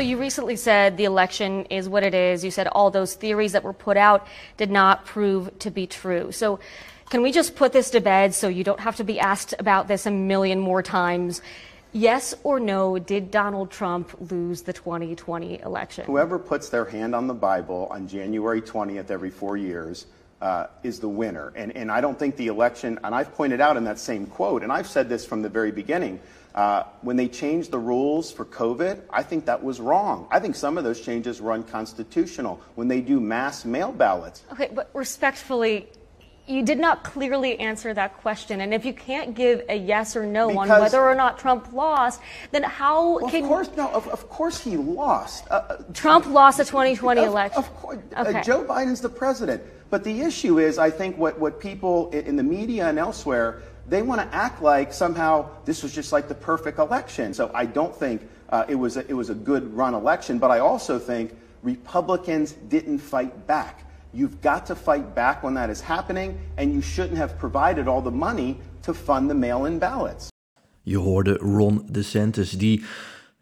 So you recently said the election is what it is. You said all those theories that were put out did not prove to be true. So can we just put this to bed so you don't have to be asked about this a million more times? Yes or no, did Donald Trump lose the 2020 election? Whoever puts their hand on the Bible on January 20th every four years uh, is the winner. And, and I don't think the election, and I've pointed out in that same quote, and I've said this from the very beginning, uh, when they changed the rules for COVID, I think that was wrong. I think some of those changes were unconstitutional. When they do mass mail ballots. Okay, but respectfully, you did not clearly answer that question. And if you can't give a yes or no Because- on whether or not Trump lost, then how Well, can of course, no, of, of course he lost. Uh, uh, Trump lost the 2020 Of- election? Of course, uh, Okay. Joe Biden's the president. But the issue is, I think what, what people in the media and elsewhere, they want to act like somehow this was just like the perfect election. So I don't think uh, it, was a, it was a good run election. But I also think Republicans didn't fight back. You've got to fight back when that is happening, and you shouldn't have provided all the money to fund the mail in ballots. Je hoorde Ron DeSantis, die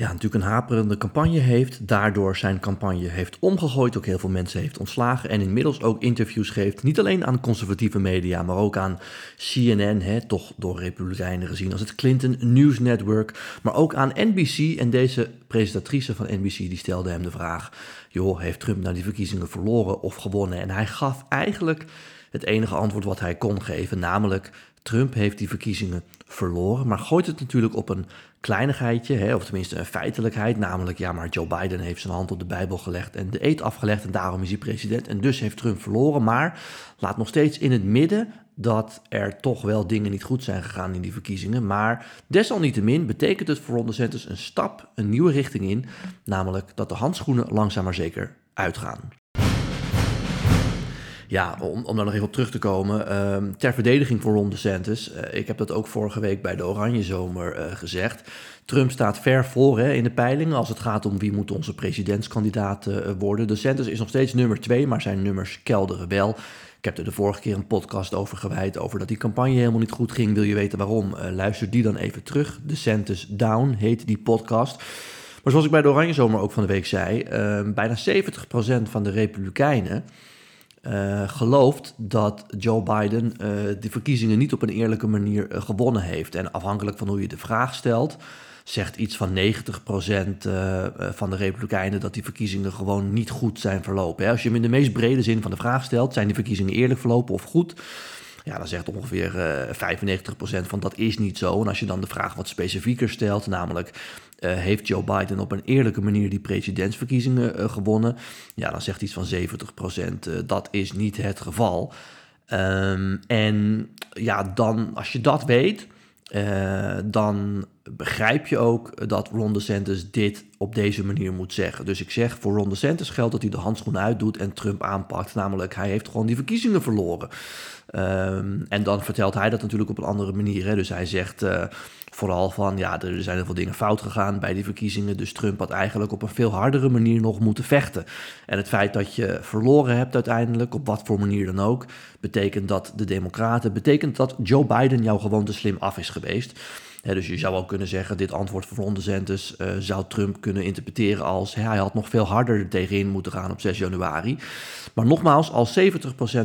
ja, natuurlijk een haperende campagne heeft. Daardoor zijn campagne heeft omgegooid, ook heel veel mensen heeft ontslagen. En inmiddels ook interviews geeft, niet alleen aan conservatieve media, maar ook aan CNN, hè, toch door Republikeinen gezien als het Clinton News Network. Maar ook aan NBC. En deze presentatrice van NBC die stelde hem de vraag: joh, heeft Trump nou die verkiezingen verloren of gewonnen? En hij gaf eigenlijk het enige antwoord wat hij kon geven, namelijk Trump heeft die verkiezingen verloren, maar gooit het natuurlijk op een kleinigheidje, hè, of tenminste een feitelijkheid, namelijk ja, maar Joe Biden heeft zijn hand op de Bijbel gelegd en de eed afgelegd en daarom is hij president en dus heeft Trump verloren, maar laat nog steeds in het midden dat er toch wel dingen niet goed zijn gegaan in die verkiezingen, maar desalniettemin betekent het voor Ron DeSantis een stap, een nieuwe richting in, namelijk dat de handschoenen langzaam maar zeker uitgaan. Ja, om, om daar nog even op terug te komen. ehm, ter verdediging voor Ron DeSantis. eh, ik heb dat ook vorige week bij de Oranje Zomer eh, gezegd. Trump staat ver voor hè, in de peilingen als het gaat om wie moet onze presidentskandidaat eh, worden. DeSantis is nog steeds nummer twee, maar zijn nummers kelderen wel. Ik heb er de vorige keer een podcast over gewijd, over dat die campagne helemaal niet goed ging. Wil je weten waarom? Luister die dan even terug. DeSantis Down heet die podcast. Maar zoals ik bij de Oranje Zomer ook van de week zei, eh, bijna 70% van de Republikeinen eh, gelooft dat Joe Biden eh, de verkiezingen niet op een eerlijke manier eh, gewonnen heeft. En afhankelijk van hoe je de vraag stelt, zegt iets van 90% eh, eh, van de Republikeinen dat die verkiezingen gewoon niet goed zijn verlopen. Als je hem in de meest brede zin van de vraag stelt, zijn die verkiezingen eerlijk verlopen of goed? Ja, dan zegt ongeveer eh 95% van dat is niet zo. En als je dan de vraag wat specifieker stelt, namelijk eh, heeft Joe Biden op een eerlijke manier die presidentsverkiezingen eh, gewonnen? Ja, dan zegt iets van 70% eh, dat is niet het geval. Ehm, en ja, dan als je dat weet, dan begrijp je ook dat Ron DeSantis dit op deze manier moet zeggen. Dus ik zeg, voor Ron DeSantis geldt dat hij de handschoenen uitdoet en Trump aanpakt. Namelijk, hij heeft gewoon die verkiezingen verloren. Ehm, en dan vertelt hij dat natuurlijk op een andere manier. Hè? Dus hij zegt vooral van, ja, er zijn heel veel dingen fout gegaan bij die verkiezingen. Dus Trump had eigenlijk op een veel hardere manier nog moeten vechten. En het feit dat je verloren hebt uiteindelijk, op wat voor manier dan ook, betekent dat de Democraten, betekent dat Joe Biden jou gewoon te slim af is geweest. Dus je zou ook kunnen zeggen, dit antwoord van DeSantis eh, zou Trump kunnen interpreteren als hij had nog veel harder er tegenin moeten gaan op 6 januari. Maar nogmaals, als 70%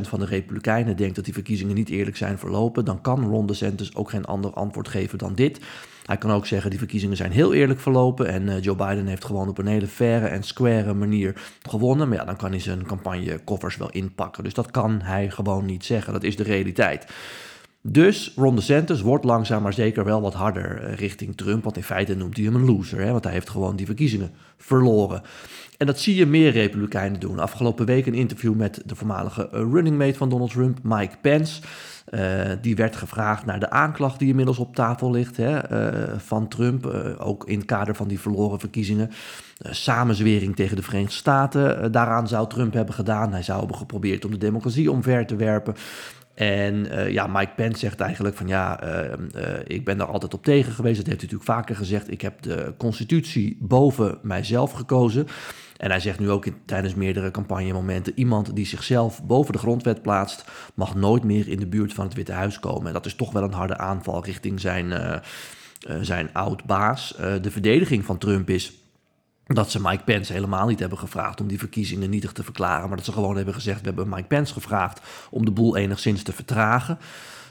van de Republikeinen denkt dat die verkiezingen niet eerlijk zijn verlopen, dan kan Ron DeSantis ook geen ander antwoord geven dan dit. Hij kan ook zeggen, die verkiezingen zijn heel eerlijk verlopen en eh, Joe Biden heeft gewoon op een hele faire en square manier gewonnen. Maar ja, dan kan hij zijn campagnekoffers wel inpakken. Dus dat kan hij gewoon niet zeggen. Dat is de realiteit. Dus Ron DeSantis wordt langzaam maar zeker wel wat harder eh, richting Trump. Want in feite noemt hij hem een loser. Hè? Want hij heeft gewoon die verkiezingen verloren. En dat zie je meer Republikeinen doen. Afgelopen week een interview met de voormalige eh, running mate van Donald Trump, Mike Pence. Eh, die werd gevraagd naar de aanklacht die inmiddels op tafel ligt hè, van Trump. ook in het kader van die verloren verkiezingen. Samenzwering tegen de Verenigde Staten. daaraan zou Trump hebben gedaan. Hij zou hebben geprobeerd om de democratie omver te werpen. En eh, ja, Mike Pence zegt eigenlijk van ja, eh, eh, ik ben daar altijd op tegen geweest. Dat heeft hij natuurlijk vaker gezegd. Ik heb de constitutie boven mijzelf gekozen. En hij zegt nu ook in, tijdens meerdere campagnemomenten... iemand die zichzelf boven de grondwet plaatst... mag nooit meer in de buurt van het Witte Huis komen. En dat is toch wel een harde aanval richting zijn, zijn oud-baas. Eh, de verdediging van Trump is... dat ze Mike Pence helemaal niet hebben gevraagd om die verkiezingen nietig te verklaren, maar dat ze gewoon hebben gezegd: we hebben Mike Pence gevraagd om de boel enigszins te vertragen.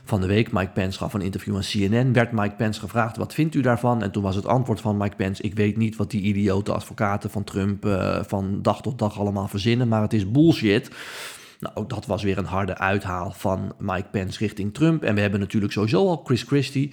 Van de week, Mike Pence gaf een interview aan CNN, werd Mike Pence gevraagd: wat vindt u daarvan? En toen was het antwoord van Mike Pence: ik weet niet wat die idiote advocaten van Trump uh, van dag tot dag allemaal verzinnen, maar het is bullshit. Nou, ook dat was weer een harde uithaal van Mike Pence richting Trump. En we hebben natuurlijk sowieso al Chris Christie,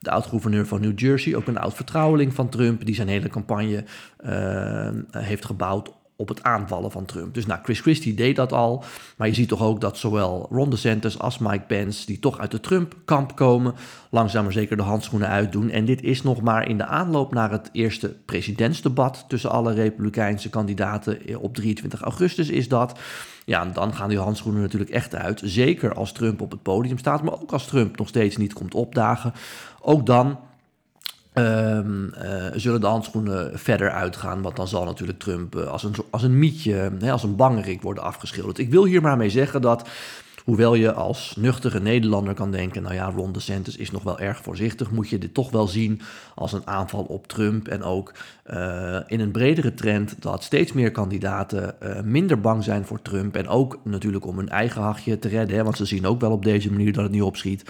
de oud-gouverneur van New Jersey, ook een oud-vertrouweling van Trump, die zijn hele campagne uh, heeft gebouwd op het aanvallen van Trump. Dus nou, Chris Christie deed dat al. Maar je ziet toch ook dat zowel Ron DeSantis als Mike Pence... die toch uit de Trump-kamp komen... langzaam maar zeker de handschoenen uitdoen. En dit is nog maar in de aanloop naar het eerste presidentsdebat... tussen alle republikeinse kandidaten op 23 augustus is dat. Ja, dan gaan die handschoenen natuurlijk echt uit. Zeker als Trump op het podium staat... maar ook als Trump nog steeds niet komt opdagen. Ook dan Um, uh, zullen de handschoenen verder uitgaan? Want dan zal natuurlijk Trump uh, als, een, als een mietje, hè, als een bangerik worden afgeschilderd. Ik wil hier maar mee zeggen dat Hoewel je als nuchtere Nederlander kan denken, nou ja, Ron DeSantis is nog wel erg voorzichtig, moet je dit toch wel zien als een aanval op Trump. En ook uh, in een bredere trend dat steeds meer kandidaten uh, minder bang zijn voor Trump. En ook natuurlijk om hun eigen hachje te redden, hè, want ze zien ook wel op deze manier dat het niet opschiet.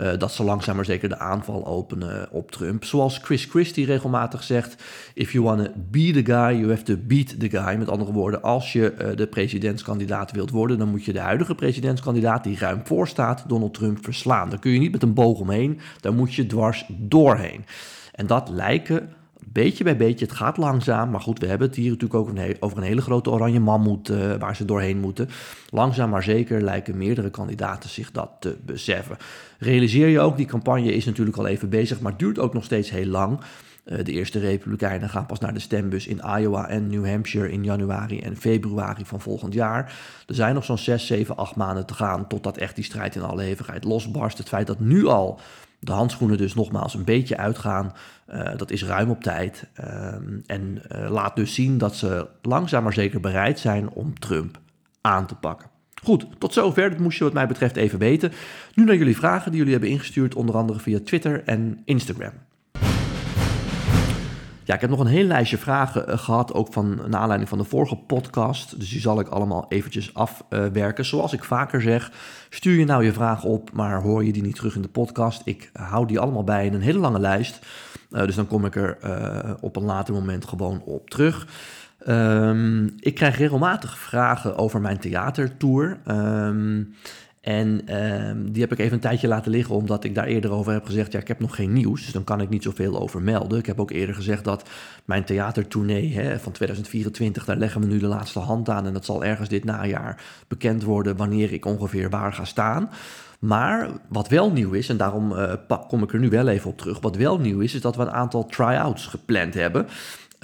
Uh, dat ze langzaam maar zeker de aanval openen op Trump. Zoals Chris Christie regelmatig zegt: If you want to be the guy, you have to beat the guy. Met andere woorden, als je de presidentskandidaat wilt worden, dan moet je de huidige presidentskandidaat kandidaat die ruim voor staat Donald Trump verslaan. Daar kun je niet met een boog omheen, daar moet je dwars doorheen. En dat lijken beetje bij beetje, het gaat langzaam, maar goed, we hebben het hier natuurlijk ook over een hele grote oranje mammoet uh, waar ze doorheen moeten. Langzaam maar zeker lijken meerdere kandidaten zich dat te beseffen. Realiseer je ook, die campagne is natuurlijk al even bezig, maar duurt ook nog steeds heel lang. Eh, de eerste Republikeinen gaan pas naar de stembus in Iowa en New Hampshire in januari en februari van volgend jaar. Er zijn nog zo'n 6, 7, 8 maanden te gaan totdat echt die strijd in alle hevigheid losbarst. Het feit dat nu al de handschoenen dus nogmaals een beetje uitgaan, uh, dat is ruim op tijd. Uh, en uh, laat dus zien dat ze langzaam maar zeker bereid zijn om Trump aan te pakken. Goed, tot zover. Dat moest je wat mij betreft even weten. Nu naar jullie vragen die jullie hebben ingestuurd, onder andere via Twitter en Instagram. Ja, ik heb nog een heel lijstje vragen uh, gehad, ook van, naar aanleiding van de vorige podcast. Dus die zal ik allemaal eventjes afwerken. Zoals ik vaker zeg, stuur je nou je vragen op, maar hoor je die niet terug in de podcast. Ik hou die allemaal bij in een hele lange lijst. Uh, dus dan kom ik er op een later moment gewoon op terug. Um, ik krijg regelmatig vragen over mijn theatertour. Um, en uh, die heb ik even een tijdje laten liggen, omdat ik daar eerder over heb gezegd: ja, ik heb nog geen nieuws, dus dan kan ik niet zoveel over melden. Ik heb ook eerder gezegd dat mijn theatertournee van 2024, daar leggen we nu de laatste hand aan. En dat zal ergens dit najaar bekend worden wanneer ik ongeveer waar ga staan. Maar wat wel nieuw is, en daarom uh, kom ik er nu wel even op terug. Wat wel nieuw is, is dat we een aantal try-outs gepland hebben.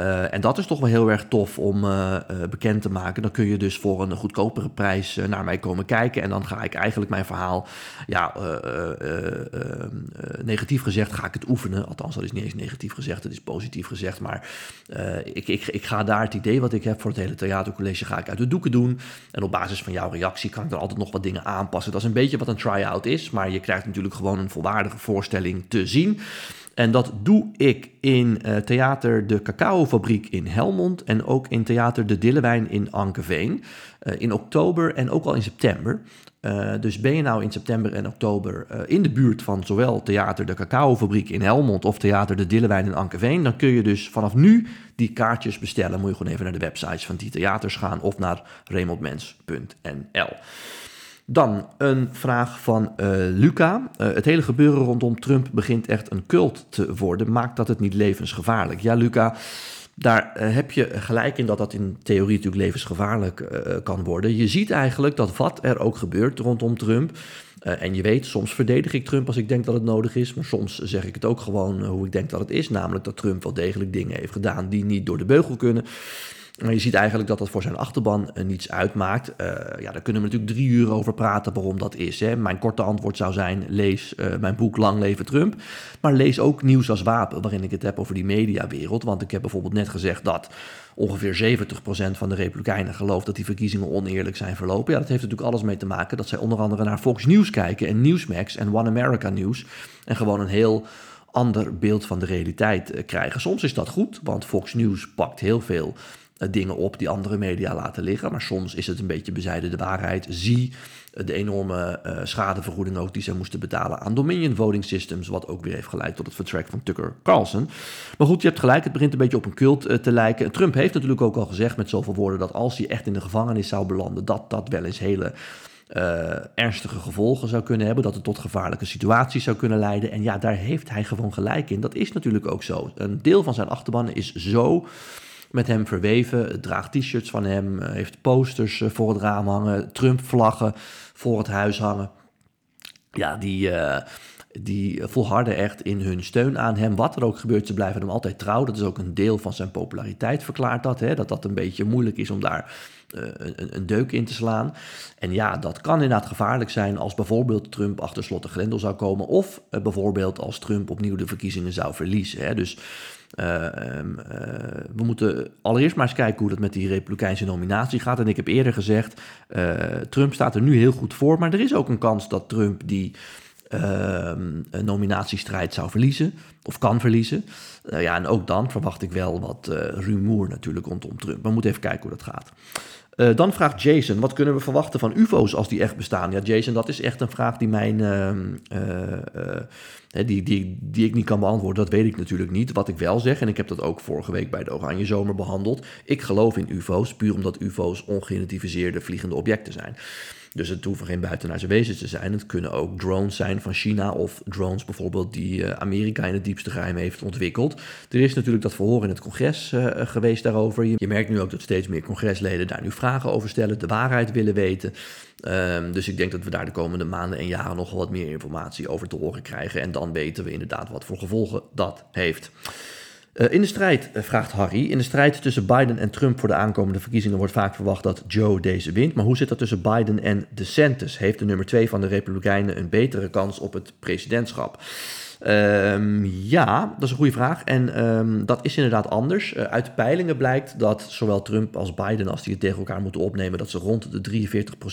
Uh, en dat is toch wel heel erg tof om uh, uh, bekend te maken. Dan kun je dus voor een goedkopere prijs naar mij komen kijken. En dan ga ik eigenlijk mijn verhaal, ja, negatief gezegd, ga ik het oefenen. Althans, dat is niet eens negatief gezegd, dat is positief gezegd. Maar ik, ik, ik ga daar het idee wat ik heb voor het hele theatercollege, ga ik uit de doeken doen. En op basis van jouw reactie kan ik er altijd nog wat dingen aanpassen. Dat is een beetje wat een try-out is. Maar je krijgt natuurlijk gewoon een volwaardige voorstelling te zien. En dat doe ik in uh, Theater de Cacaofabriek in Helmond en ook in Theater de Dillewijn in Ankeveen. Uh, in oktober en ook al in september. Uh, dus ben je nou in september en oktober in de buurt van zowel Theater de Cacaofabriek in Helmond of Theater de Dillewijn in Ankeveen, dan kun je dus vanaf nu die kaartjes bestellen. Moet je gewoon even naar de websites van die theaters gaan of naar remontmens.nl. Dan een vraag van uh, Luca. Uh, het hele gebeuren rondom Trump begint echt een cult te worden. Maakt dat het niet levensgevaarlijk? Ja, Luca, daar uh, heb je gelijk in dat dat in theorie natuurlijk levensgevaarlijk kan worden. Je ziet eigenlijk dat wat er ook gebeurt rondom Trump. en je weet, soms verdedig ik Trump als ik denk dat het nodig is. Maar soms zeg ik het ook gewoon hoe ik denk dat het is. Namelijk dat Trump wel degelijk dingen heeft gedaan die niet door de beugel kunnen. Maar je ziet eigenlijk dat dat voor zijn achterban uh, niets uitmaakt. Uh, ja, daar kunnen we natuurlijk drie uur over praten waarom dat is. Hè. Mijn korte antwoord zou zijn: lees uh, mijn boek Lang Leven Trump. Maar lees ook Nieuws als Wapen, waarin ik het heb over die mediawereld. Want ik heb bijvoorbeeld net gezegd dat ongeveer 70% van de Republikeinen gelooft dat die verkiezingen oneerlijk zijn verlopen. Ja, dat heeft natuurlijk alles mee te maken dat zij onder andere naar Fox News kijken en Newsmax en One America News. En gewoon een heel ander beeld van de realiteit eh, krijgen. Soms is dat goed, want Fox News pakt heel veel eh, dingen op die andere media laten liggen. Maar soms is het een beetje bezijden de waarheid. Zie de enorme uh, schadevergoeding ook die ze moesten betalen aan Dominion Voting Systems, wat ook weer heeft geleid tot het vertrek van Tucker Carlson. Maar goed, je hebt gelijk, het begint een beetje op een cult uh, te lijken. Trump heeft natuurlijk ook al gezegd met zoveel woorden dat als hij echt in de gevangenis zou belanden, dat dat wel eens hele ernstige gevolgen zou kunnen hebben, dat het tot gevaarlijke situaties zou kunnen leiden. En ja, daar heeft hij gewoon gelijk in. Dat is natuurlijk ook zo. Een deel van zijn achterban is zo met hem verweven, draagt t-shirts van hem, heeft posters voor het raam hangen, Trump-vlaggen voor het huis hangen. Ja, die, uh, die volharden echt in hun steun aan hem. Wat er ook gebeurt, ze blijven hem altijd trouw. Dat is ook een deel van zijn populariteit, verklaart dat. Hè? Dat dat een beetje moeilijk is om daar uh, een, een, deuk in te slaan. En ja, dat kan inderdaad gevaarlijk zijn als bijvoorbeeld Trump achter slot en grendel zou komen. Of uh, bijvoorbeeld als Trump opnieuw de verkiezingen zou verliezen. Hè? Dus um, uh, we moeten allereerst maar eens kijken hoe dat met die Republikeinse nominatie gaat. En ik heb eerder gezegd, Trump staat er nu heel goed voor, maar er is ook een kans dat Trump die nominatiestrijd zou verliezen, of kan verliezen. ja, en ook dan verwacht ik wel wat rumoer natuurlijk rondom Trump. We moeten even kijken hoe dat gaat. Uh, dan vraagt Jason, wat kunnen we verwachten van UFO's als die echt bestaan? Ja, Jason, dat is echt een vraag die, mijn, uh, die, die, die ik niet kan beantwoorden. Dat weet ik natuurlijk niet. Wat ik wel zeg, en ik heb dat ook vorige week bij de Oranje Zomer behandeld. Ik geloof in UFO's, puur omdat UFO's ongeïdentificeerde vliegende objecten zijn. Dus het hoeven geen buitenaardse wezens te zijn. Het kunnen ook drones zijn van China of drones bijvoorbeeld die eh, Amerika in het diepste geheim heeft ontwikkeld. Er is natuurlijk dat verhoor in het congres uh, geweest daarover. Je, merkt nu ook dat steeds meer congresleden daar nu vragen over stellen, de waarheid willen weten. Um, dus ik denk dat we daar de komende maanden en jaren nog wat meer informatie over te horen krijgen. En dan weten we inderdaad wat voor gevolgen dat heeft. Uh, in de strijd, uh, vraagt Harry, in de strijd tussen Biden en Trump voor de aankomende verkiezingen wordt vaak verwacht dat Joe deze wint. Maar hoe zit dat tussen Biden en DeSantis? Heeft de nummer twee van de Republikeinen een betere kans op het presidentschap? Um, ja, dat is een goede vraag. En um, dat is inderdaad anders. Uh, uit peilingen blijkt dat zowel Trump als Biden, als die het tegen elkaar moeten opnemen, dat ze rond de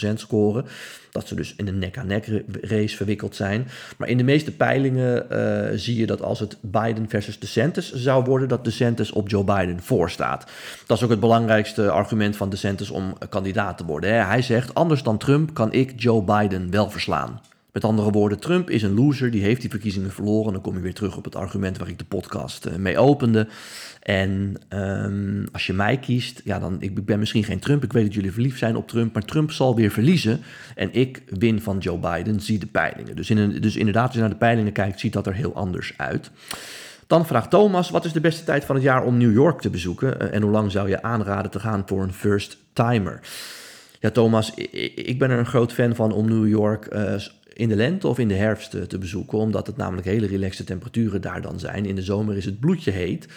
43% scoren. Dat ze dus in een nek-aan-nek race verwikkeld zijn. Maar in de meeste peilingen uh, zie je dat als het Biden versus DeSantis zou worden, dat DeSantis op Joe Biden voorstaat. Dat is ook het belangrijkste argument van DeSantis om kandidaat te worden. Hè. Hij zegt, anders dan Trump kan ik Joe Biden wel verslaan. Met andere woorden, Trump is een loser, die heeft die verkiezingen verloren. Dan kom je weer terug op het argument waar ik de podcast uh, mee opende. En um, als je mij kiest, ja, dan ik ben misschien geen Trump. Ik weet dat jullie verliefd zijn op Trump, maar Trump zal weer verliezen. En ik win van Joe Biden, zie de peilingen. Dus, in een, dus inderdaad, als je naar de peilingen kijkt, ziet dat er heel anders uit. Dan vraagt Thomas, wat is de beste tijd van het jaar om New York te bezoeken? Uh, en hoe lang zou je aanraden te gaan voor een first timer? Ja, Thomas, ik, ben er een groot fan van om New York uh, in de lente of in de herfst te bezoeken, omdat het namelijk hele relaxte temperaturen daar dan zijn. In de zomer is het bloedje heet.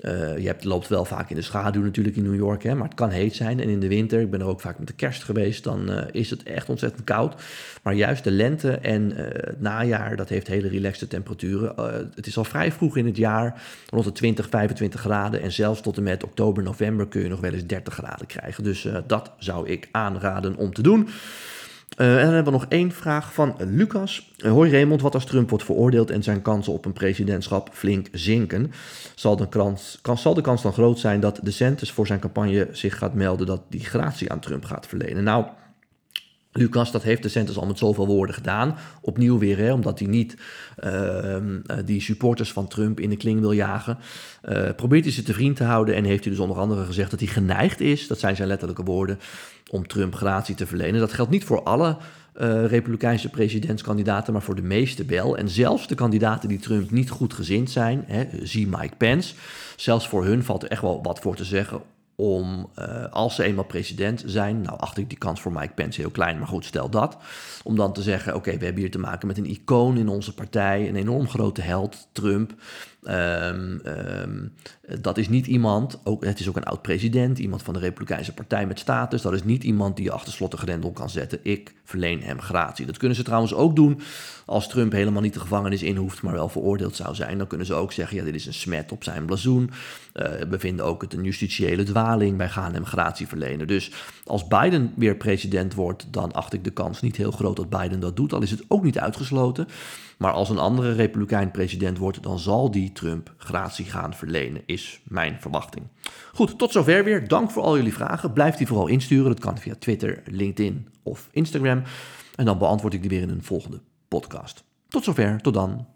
Uh, je hebt, loopt wel vaak in de schaduw natuurlijk in New York, hè, maar het kan heet zijn. En in de winter, ik ben er ook vaak met de kerst geweest, dan uh, is het echt ontzettend koud. Maar juist de lente en het najaar, dat heeft hele relaxte temperaturen. het is al vrij vroeg in het jaar, rond de 20, 25 graden. En zelfs tot en met oktober, november kun je nog wel eens 30 graden krijgen. Dus dat zou ik aanraden om te doen. Uh, en dan hebben we nog één vraag van Lucas. Uh, hoi Raymond, wat als Trump wordt veroordeeld en zijn kansen op een presidentschap flink zinken? Zal de, kans, kan, zal de kans dan groot zijn dat DeSantis voor zijn campagne zich gaat melden dat die gratie aan Trump gaat verlenen? Nou, Lucas, dat heeft DeSantis al met zoveel woorden gedaan. Opnieuw weer, omdat hij niet uh, die supporters van Trump in de kling wil jagen. Uh, probeert hij ze te vriend te houden en heeft hij dus onder andere gezegd dat hij geneigd is, dat zijn zijn letterlijke woorden, om Trump gratie te verlenen. Dat geldt niet voor alle uh, Republikeinse presidentskandidaten, maar voor de meeste wel. En zelfs de kandidaten die Trump niet goed gezind zijn, hè, zie Mike Pence, zelfs voor hun valt er echt wel wat voor te zeggen om, uh, als ze eenmaal president zijn, nou acht ik die kans voor Mike Pence heel klein, maar goed, stel dat, om dan te zeggen, oké, we hebben hier te maken met een icoon in onze partij, een enorm grote held, Trump, Ehm, ehm, dat is niet iemand, ook, het is ook een oud-president, iemand van de Republikeinse Partij met status. Dat is niet iemand die je achter slot en grendel kan zetten. Ik verleen hem gratie. Dat kunnen ze trouwens ook doen als Trump helemaal niet de gevangenis in hoeft, maar wel veroordeeld zou zijn. Dan kunnen ze ook zeggen, ja, dit is een smet op zijn blazoen. Uh, we vinden ook het een justitiële dwaling. Wij gaan hem gratie verlenen. Dus als Biden weer president wordt, dan acht ik de kans niet heel groot dat Biden dat doet. Al is het ook niet uitgesloten. Maar als een andere republikein president wordt, dan zal die Trump gratie gaan verlenen, is mijn verwachting. Goed, tot zover weer. Dank voor al jullie vragen. Blijf die vooral insturen. Dat kan via Twitter, LinkedIn of Instagram. En dan beantwoord ik die weer in een volgende podcast. Tot zover, tot dan.